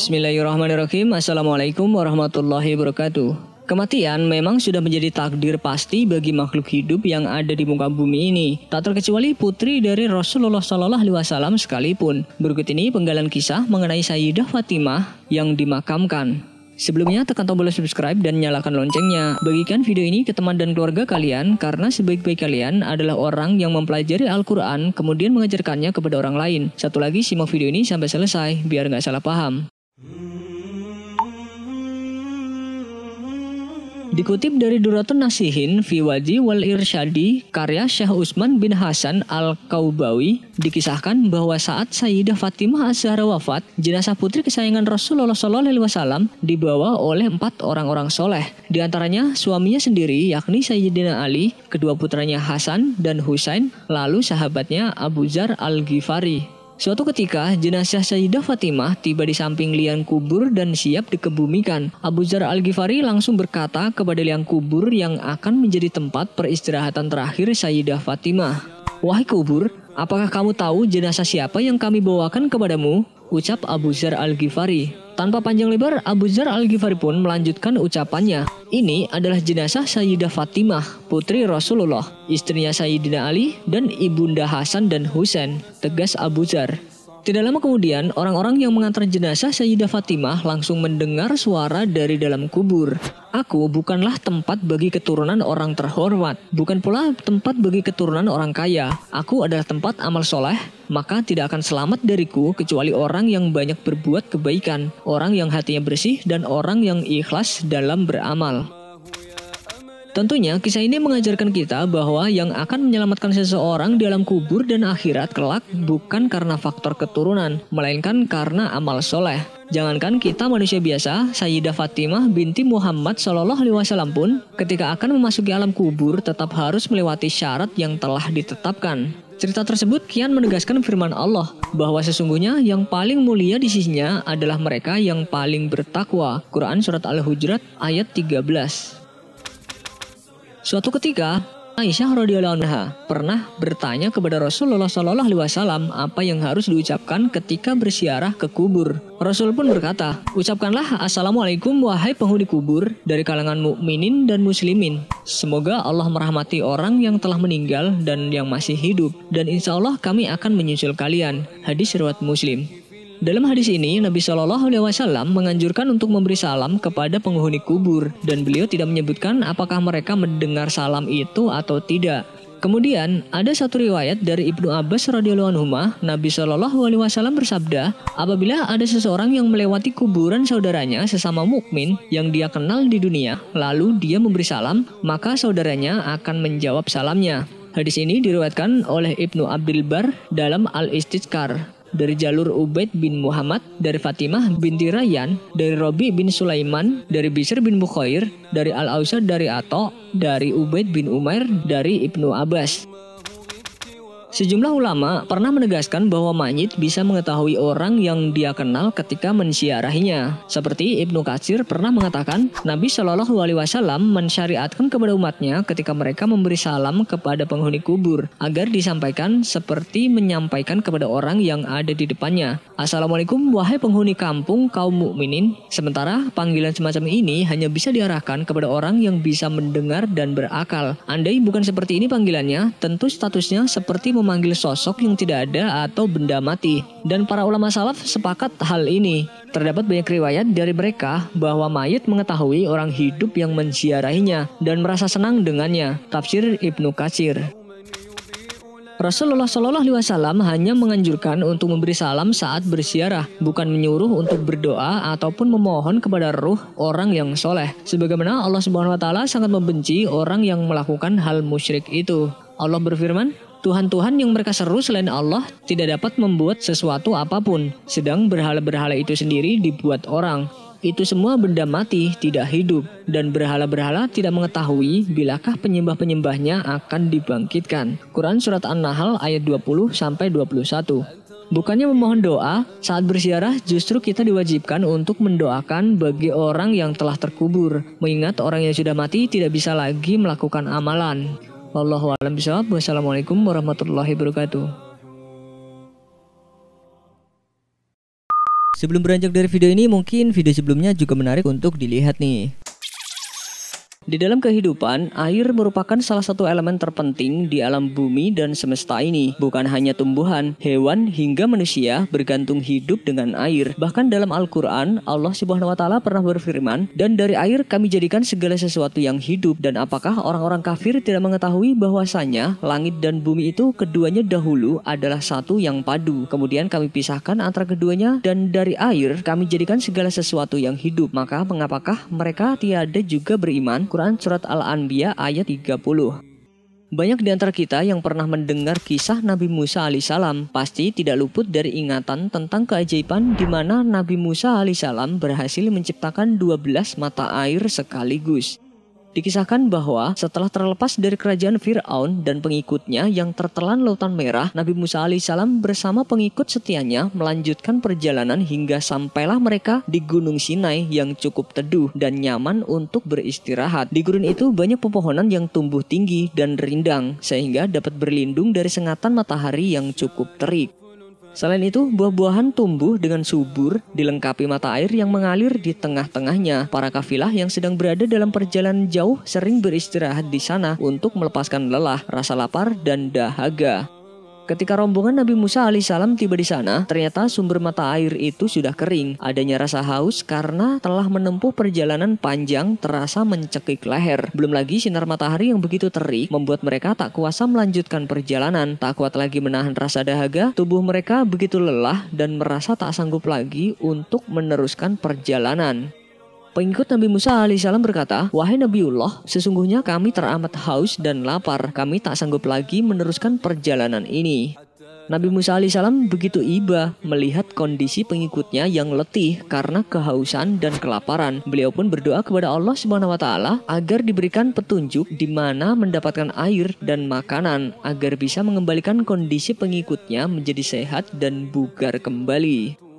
Bismillahirrahmanirrahim. Assalamualaikum warahmatullahi wabarakatuh. Kematian memang sudah menjadi takdir pasti bagi makhluk hidup yang ada di muka bumi ini. Tak terkecuali putri dari Rasulullah Shallallahu Alaihi Wasallam sekalipun. Berikut ini penggalan kisah mengenai Sayyidah Fatimah yang dimakamkan. Sebelumnya tekan tombol subscribe dan nyalakan loncengnya. Bagikan video ini ke teman dan keluarga kalian karena sebaik-baik kalian adalah orang yang mempelajari Al-Quran kemudian mengajarkannya kepada orang lain. Satu lagi simak video ini sampai selesai biar nggak salah paham. Dikutip dari Duratun Nasihin fi Waji wal Irsyadi karya Syekh Usman bin Hasan Al-Kaubawi dikisahkan bahwa saat Sayyidah Fatimah Az-Zahra wafat, jenazah putri kesayangan Rasulullah SAW dibawa oleh empat orang-orang soleh. Di antaranya suaminya sendiri yakni Sayyidina Ali, kedua putranya Hasan dan Husain, lalu sahabatnya Abu Zar Al-Ghifari. Suatu ketika, jenazah Sayyidah Fatimah tiba di samping liang kubur dan siap dikebumikan. Abu Zar Al-Ghifari langsung berkata kepada liang kubur yang akan menjadi tempat peristirahatan terakhir Sayyidah Fatimah. Wahai kubur, apakah kamu tahu jenazah siapa yang kami bawakan kepadamu? Ucap Abu Zar Al-Ghifari. Tanpa panjang lebar, Abu Zar Al-Ghifari pun melanjutkan ucapannya. Ini adalah jenazah Sayyidah Fatimah, putri Rasulullah, istrinya Sayyidina Ali, dan ibunda Hasan dan Husain, tegas Abu Zar. Tidak lama kemudian, orang-orang yang mengantar jenazah Sayyidah Fatimah langsung mendengar suara dari dalam kubur. Aku bukanlah tempat bagi keturunan orang terhormat, bukan pula tempat bagi keturunan orang kaya. Aku adalah tempat amal soleh, maka tidak akan selamat dariku kecuali orang yang banyak berbuat kebaikan, orang yang hatinya bersih, dan orang yang ikhlas dalam beramal. Tentunya kisah ini mengajarkan kita bahwa yang akan menyelamatkan seseorang di alam kubur dan akhirat kelak bukan karena faktor keturunan, melainkan karena amal soleh. Jangankan kita manusia biasa, Sayyidah Fatimah binti Muhammad Shallallahu Alaihi Wasallam pun ketika akan memasuki alam kubur tetap harus melewati syarat yang telah ditetapkan. Cerita tersebut kian menegaskan firman Allah bahwa sesungguhnya yang paling mulia di sisinya adalah mereka yang paling bertakwa. Quran Surat Al-Hujurat ayat 13. Suatu ketika, Aisyah radhiyallahu anha pernah bertanya kepada Rasulullah Shallallahu alaihi wasallam apa yang harus diucapkan ketika bersiarah ke kubur. Rasul pun berkata, "Ucapkanlah assalamualaikum wahai penghuni kubur dari kalangan mukminin dan muslimin. Semoga Allah merahmati orang yang telah meninggal dan yang masih hidup dan insya Allah kami akan menyusul kalian." Hadis riwayat Muslim. Dalam hadis ini, Nabi Shallallahu Alaihi Wasallam menganjurkan untuk memberi salam kepada penghuni kubur, dan beliau tidak menyebutkan apakah mereka mendengar salam itu atau tidak. Kemudian ada satu riwayat dari Ibnu Abbas radhiyallahu anhu, Nabi Shallallahu alaihi wasallam bersabda, "Apabila ada seseorang yang melewati kuburan saudaranya sesama mukmin yang dia kenal di dunia, lalu dia memberi salam, maka saudaranya akan menjawab salamnya." Hadis ini diriwayatkan oleh Ibnu Abdul Bar dalam Al-Istizkar dari jalur Ubaid bin Muhammad, dari Fatimah binti Rayyan, dari Robi bin Sulaiman, dari Bisr bin Bukhair, dari Al-Ausad dari Ato, dari Ubaid bin Umair, dari Ibnu Abbas. Sejumlah ulama pernah menegaskan bahwa mayit bisa mengetahui orang yang dia kenal ketika mensiarahinya. Seperti Ibnu Katsir pernah mengatakan, Nabi Shallallahu Alaihi Wasallam mensyariatkan kepada umatnya ketika mereka memberi salam kepada penghuni kubur agar disampaikan seperti menyampaikan kepada orang yang ada di depannya. Assalamualaikum wahai penghuni kampung kaum mukminin. Sementara panggilan semacam ini hanya bisa diarahkan kepada orang yang bisa mendengar dan berakal. Andai bukan seperti ini panggilannya, tentu statusnya seperti memanggil sosok yang tidak ada atau benda mati. Dan para ulama salaf sepakat hal ini. Terdapat banyak riwayat dari mereka bahwa mayit mengetahui orang hidup yang menziarahinya dan merasa senang dengannya. Tafsir Ibnu Katsir. Rasulullah Shallallahu Alaihi Wasallam hanya menganjurkan untuk memberi salam saat bersiarah, bukan menyuruh untuk berdoa ataupun memohon kepada ruh orang yang soleh. Sebagaimana Allah Subhanahu Wa Taala sangat membenci orang yang melakukan hal musyrik itu. Allah berfirman, Tuhan-Tuhan yang mereka seru selain Allah tidak dapat membuat sesuatu apa pun, sedang berhala-berhala itu sendiri dibuat orang. Itu semua benda mati, tidak hidup, dan berhala-berhala tidak mengetahui bilakah penyembah-penyembahnya akan dibangkitkan. Quran Surat An-Nahl ayat 20 sampai 21. Bukannya memohon doa, saat bersiarah justru kita diwajibkan untuk mendoakan bagi orang yang telah terkubur. Mengingat orang yang sudah mati tidak bisa lagi melakukan amalan. Wallahu a'lam bishawab. Wassalamualaikum warahmatullahi wabarakatuh. Sebelum beranjak dari video ini, mungkin video sebelumnya juga menarik untuk dilihat nih. Di dalam kehidupan, air merupakan salah satu elemen terpenting di alam bumi dan semesta ini. Bukan hanya tumbuhan, hewan hingga manusia bergantung hidup dengan air. Bahkan dalam Al-Qur'an, Allah Subhanahu wa taala pernah berfirman, "Dan dari air kami jadikan segala sesuatu yang hidup." Dan apakah orang-orang kafir tidak mengetahui bahwasanya langit dan bumi itu keduanya dahulu adalah satu yang padu. Kemudian kami pisahkan antara keduanya dan dari air kami jadikan segala sesuatu yang hidup. Maka mengapakah mereka tiada juga beriman? Surat Al-Anbiya ayat 30 banyak di antara kita yang pernah mendengar kisah Nabi Musa alaihissalam pasti tidak luput dari ingatan tentang keajaiban di mana Nabi Musa alaihissalam berhasil menciptakan 12 mata air sekaligus. Dikisahkan bahwa setelah terlepas dari kerajaan Fir'aun dan pengikutnya yang tertelan Lautan Merah, Nabi Musa alaihissalam bersama pengikut setianya melanjutkan perjalanan hingga sampailah mereka di Gunung Sinai yang cukup teduh dan nyaman untuk beristirahat. Di gurun itu banyak pepohonan yang tumbuh tinggi dan rindang sehingga dapat berlindung dari sengatan matahari yang cukup terik. Selain itu, buah-buahan tumbuh dengan subur, dilengkapi mata air yang mengalir di tengah-tengahnya. Para kafilah yang sedang berada dalam perjalanan jauh sering beristirahat di sana untuk melepaskan lelah, rasa lapar, dan dahaga. Ketika rombongan Nabi Musa alaihissalam tiba di sana, ternyata sumber mata air itu sudah kering. Adanya rasa haus karena telah menempuh perjalanan panjang terasa mencekik leher. Belum lagi sinar matahari yang begitu terik membuat mereka tak kuasa melanjutkan perjalanan. Tak kuat lagi menahan rasa dahaga, tubuh mereka begitu lelah dan merasa tak sanggup lagi untuk meneruskan perjalanan. Pengikut Nabi Musa alaihissalam berkata, Wahai Nabiullah, sesungguhnya kami teramat haus dan lapar. Kami tak sanggup lagi meneruskan perjalanan ini. Nabi Musa alaihissalam begitu iba melihat kondisi pengikutnya yang letih karena kehausan dan kelaparan. Beliau pun berdoa kepada Allah Subhanahu wa taala agar diberikan petunjuk di mana mendapatkan air dan makanan agar bisa mengembalikan kondisi pengikutnya menjadi sehat dan bugar kembali.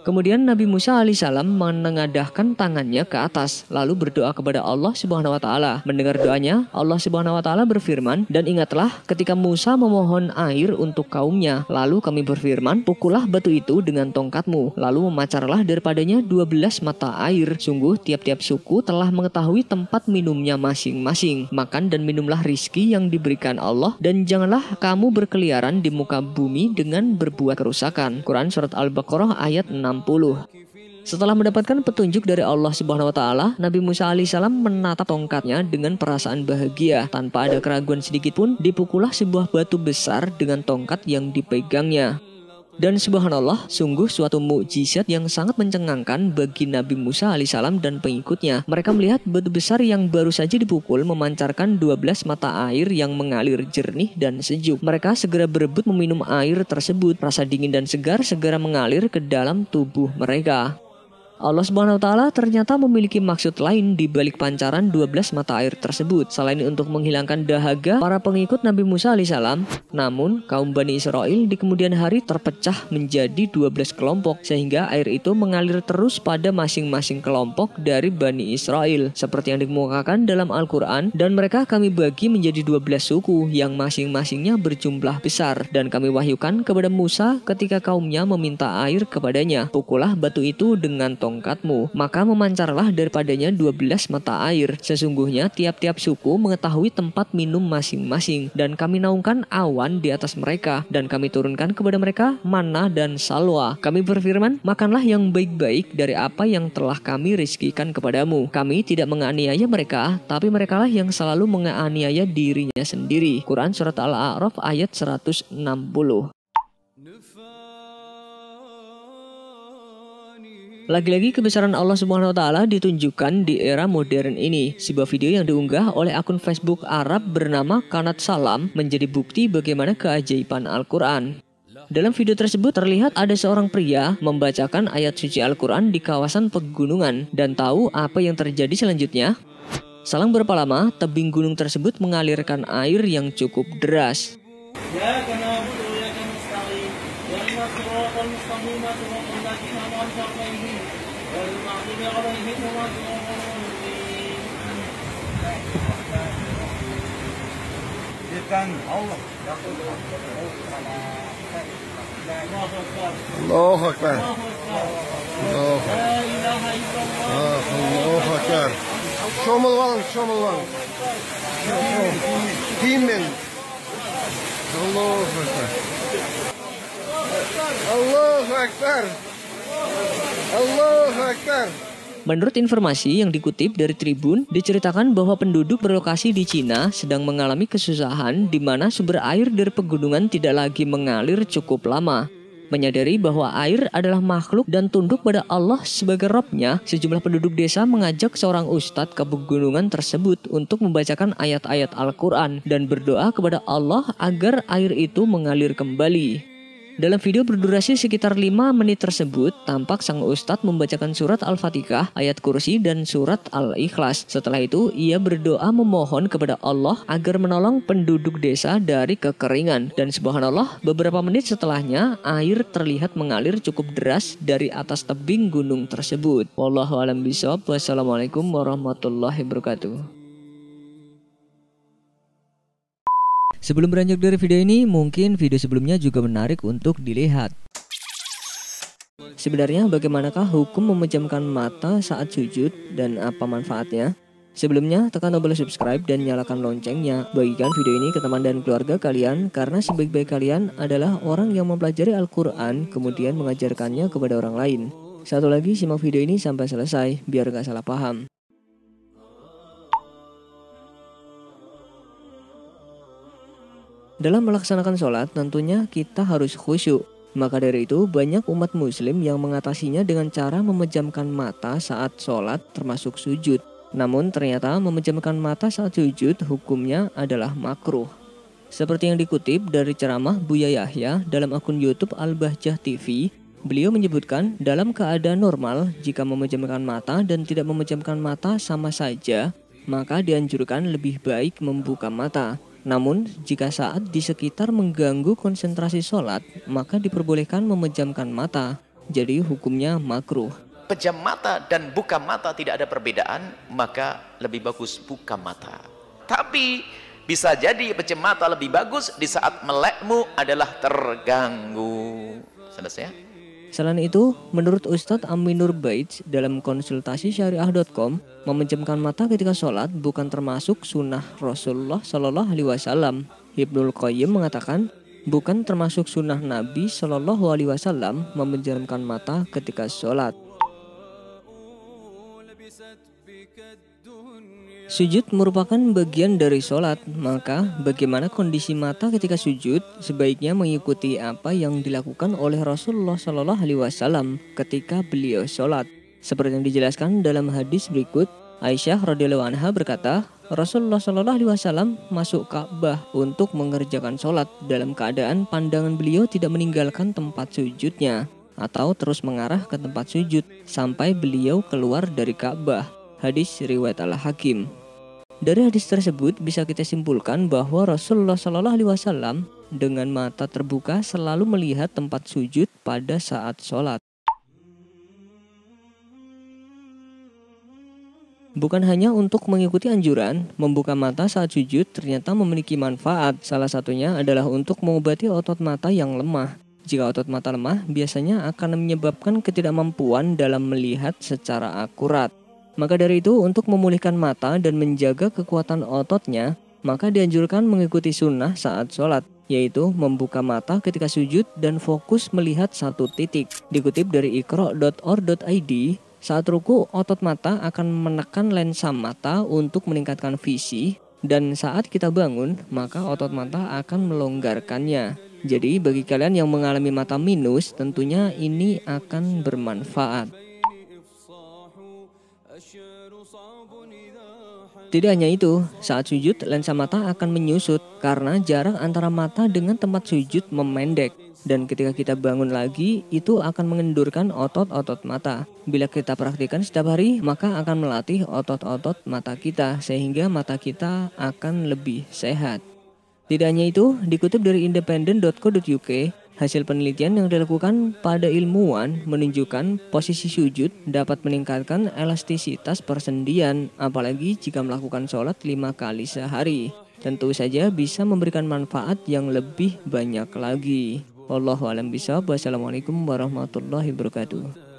Kemudian Nabi Musa alaihissalam menengadahkan tangannya ke atas lalu berdoa kepada Allah Subhanahu wa taala. Mendengar doanya, Allah Subhanahu wa taala berfirman, "Dan ingatlah ketika Musa memohon air untuk kaumnya, lalu kami berfirman, pukullah batu itu dengan tongkatmu, lalu memacarlah daripadanya 12 mata air. Sungguh tiap-tiap suku telah mengetahui tempat minumnya masing-masing. Makan dan minumlah rizki yang diberikan Allah dan janganlah kamu berkeliaran di muka bumi dengan berbuat kerusakan." Quran surat Al-Baqarah ayat 6 setelah mendapatkan petunjuk dari Allah Subhanahu wa taala, Nabi Musa alaihissalam menatap tongkatnya dengan perasaan bahagia. Tanpa ada keraguan sedikit pun, dipukullah sebuah batu besar dengan tongkat yang dipegangnya. Dan subhanallah, sungguh suatu mukjizat yang sangat mencengangkan bagi Nabi Musa alaihissalam dan pengikutnya. Mereka melihat batu besar yang baru saja dipukul memancarkan 12 mata air yang mengalir jernih dan sejuk. Mereka segera berebut meminum air tersebut. Rasa dingin dan segar segera mengalir ke dalam tubuh mereka. Allah Subhanahu wa taala ternyata memiliki maksud lain di balik pancaran 12 mata air tersebut. Selain untuk menghilangkan dahaga para pengikut Nabi Musa alaihissalam, namun kaum Bani Israel di kemudian hari terpecah menjadi 12 kelompok sehingga air itu mengalir terus pada masing-masing kelompok dari Bani Israel seperti yang dikemukakan dalam Al-Qur'an dan mereka kami bagi menjadi 12 suku yang masing-masingnya berjumlah besar dan kami wahyukan kepada Musa ketika kaumnya meminta air kepadanya. Pukullah batu itu dengan tong tongkatmu, maka memancarlah daripadanya 12 mata air. Sesungguhnya tiap-tiap suku mengetahui tempat minum masing-masing, dan kami naungkan awan di atas mereka, dan kami turunkan kepada mereka mana dan salwa. Kami berfirman, makanlah yang baik-baik dari apa yang telah kami rizkikan kepadamu. Kami tidak menganiaya mereka, tapi merekalah yang selalu menganiaya dirinya sendiri. Quran Surat Al-A'raf ayat 160 Lagi-lagi kebesaran Allah taala ditunjukkan di era modern ini. Sebuah video yang diunggah oleh akun Facebook Arab bernama Kanat Salam menjadi bukti bagaimana keajaiban Al-Qur'an. Dalam video tersebut terlihat ada seorang pria membacakan ayat suci Al-Quran di kawasan pegunungan dan tahu apa yang terjadi selanjutnya. Selang berapa lama, tebing gunung tersebut mengalirkan air yang cukup deras. Ya, Allah الله أكبر الله آه، الله أكبر شامل وان شامل وان Himmel الله أكبر الله أكبر الله أكبر Menurut informasi yang dikutip dari Tribun, diceritakan bahwa penduduk berlokasi di Cina sedang mengalami kesusahan di mana sumber air dari pegunungan tidak lagi mengalir cukup lama. Menyadari bahwa air adalah makhluk dan tunduk pada Allah sebagai robnya, sejumlah penduduk desa mengajak seorang ustadz ke pegunungan tersebut untuk membacakan ayat-ayat Al-Quran dan berdoa kepada Allah agar air itu mengalir kembali. Dalam video berdurasi sekitar 5 menit tersebut, tampak sang ustadz membacakan surat Al-Fatihah, ayat kursi, dan surat Al-Ikhlas. Setelah itu, ia berdoa memohon kepada Allah agar menolong penduduk desa dari kekeringan. Dan subhanallah, beberapa menit setelahnya, air terlihat mengalir cukup deras dari atas tebing gunung tersebut. Wallahu alam bisawab. Wassalamualaikum warahmatullahi wabarakatuh. Sebelum beranjak dari video ini, mungkin video sebelumnya juga menarik untuk dilihat. Sebenarnya bagaimanakah hukum memejamkan mata saat sujud dan apa manfaatnya? Sebelumnya, tekan tombol subscribe dan nyalakan loncengnya. Bagikan video ini ke teman dan keluarga kalian karena sebaik-baik kalian adalah orang yang mempelajari Al-Quran kemudian mengajarkannya kepada orang lain. Satu lagi, simak video ini sampai selesai biar gak salah paham. Dalam melaksanakan sholat, tentunya kita harus khusyuk. Maka dari itu, banyak umat muslim yang mengatasinya dengan cara memejamkan mata saat sholat termasuk sujud. Namun ternyata memejamkan mata saat sujud hukumnya adalah makruh. Seperti yang dikutip dari ceramah Buya Yahya dalam akun YouTube Al-Bahjah TV, beliau menyebutkan dalam keadaan normal jika memejamkan mata dan tidak memejamkan mata sama saja, maka dianjurkan lebih baik membuka mata. Namun, jika saat di sekitar mengganggu konsentrasi sholat, maka diperbolehkan memejamkan mata. Jadi hukumnya makruh. Pejam mata dan buka mata tidak ada perbedaan, maka lebih bagus buka mata. Tapi bisa jadi pejam mata lebih bagus di saat melekmu adalah terganggu. Selesai Selain itu, menurut Ustadz Aminur Baits dalam konsultasi syariah.com, memejamkan mata ketika sholat bukan termasuk sunnah Rasulullah Shallallahu Alaihi Wasallam. Ibnul Qayyim mengatakan, bukan termasuk sunnah Nabi Shallallahu Alaihi Wasallam memejamkan mata ketika sholat. Sujud merupakan bagian dari sholat, maka bagaimana kondisi mata ketika sujud sebaiknya mengikuti apa yang dilakukan oleh Rasulullah Shallallahu Alaihi Wasallam ketika beliau sholat. Seperti yang dijelaskan dalam hadis berikut, Aisyah radhiyallahu anha berkata, Rasulullah Shallallahu Alaihi Wasallam masuk Ka'bah untuk mengerjakan sholat dalam keadaan pandangan beliau tidak meninggalkan tempat sujudnya atau terus mengarah ke tempat sujud sampai beliau keluar dari Ka'bah. Hadis riwayat Al-Hakim. Dari hadis tersebut bisa kita simpulkan bahwa Rasulullah Shallallahu Alaihi Wasallam dengan mata terbuka selalu melihat tempat sujud pada saat sholat. Bukan hanya untuk mengikuti anjuran, membuka mata saat sujud ternyata memiliki manfaat. Salah satunya adalah untuk mengobati otot mata yang lemah. Jika otot mata lemah, biasanya akan menyebabkan ketidakmampuan dalam melihat secara akurat. Maka dari itu, untuk memulihkan mata dan menjaga kekuatan ototnya, maka dianjurkan mengikuti sunnah saat sholat, yaitu membuka mata ketika sujud dan fokus melihat satu titik. Dikutip dari ikro.or.id, saat ruku, otot mata akan menekan lensa mata untuk meningkatkan visi, dan saat kita bangun, maka otot mata akan melonggarkannya. Jadi, bagi kalian yang mengalami mata minus, tentunya ini akan bermanfaat. Tidak hanya itu, saat sujud lensa mata akan menyusut karena jarak antara mata dengan tempat sujud memendek. Dan ketika kita bangun lagi, itu akan mengendurkan otot-otot mata. Bila kita praktikkan setiap hari, maka akan melatih otot-otot mata kita sehingga mata kita akan lebih sehat. Tidak hanya itu, dikutip dari independent.co.uk, Hasil penelitian yang dilakukan pada ilmuwan menunjukkan posisi sujud dapat meningkatkan elastisitas persendian, apalagi jika melakukan sholat lima kali sehari. Tentu saja bisa memberikan manfaat yang lebih banyak lagi. Wallahu a'lam. Wassalamualaikum warahmatullahi wabarakatuh.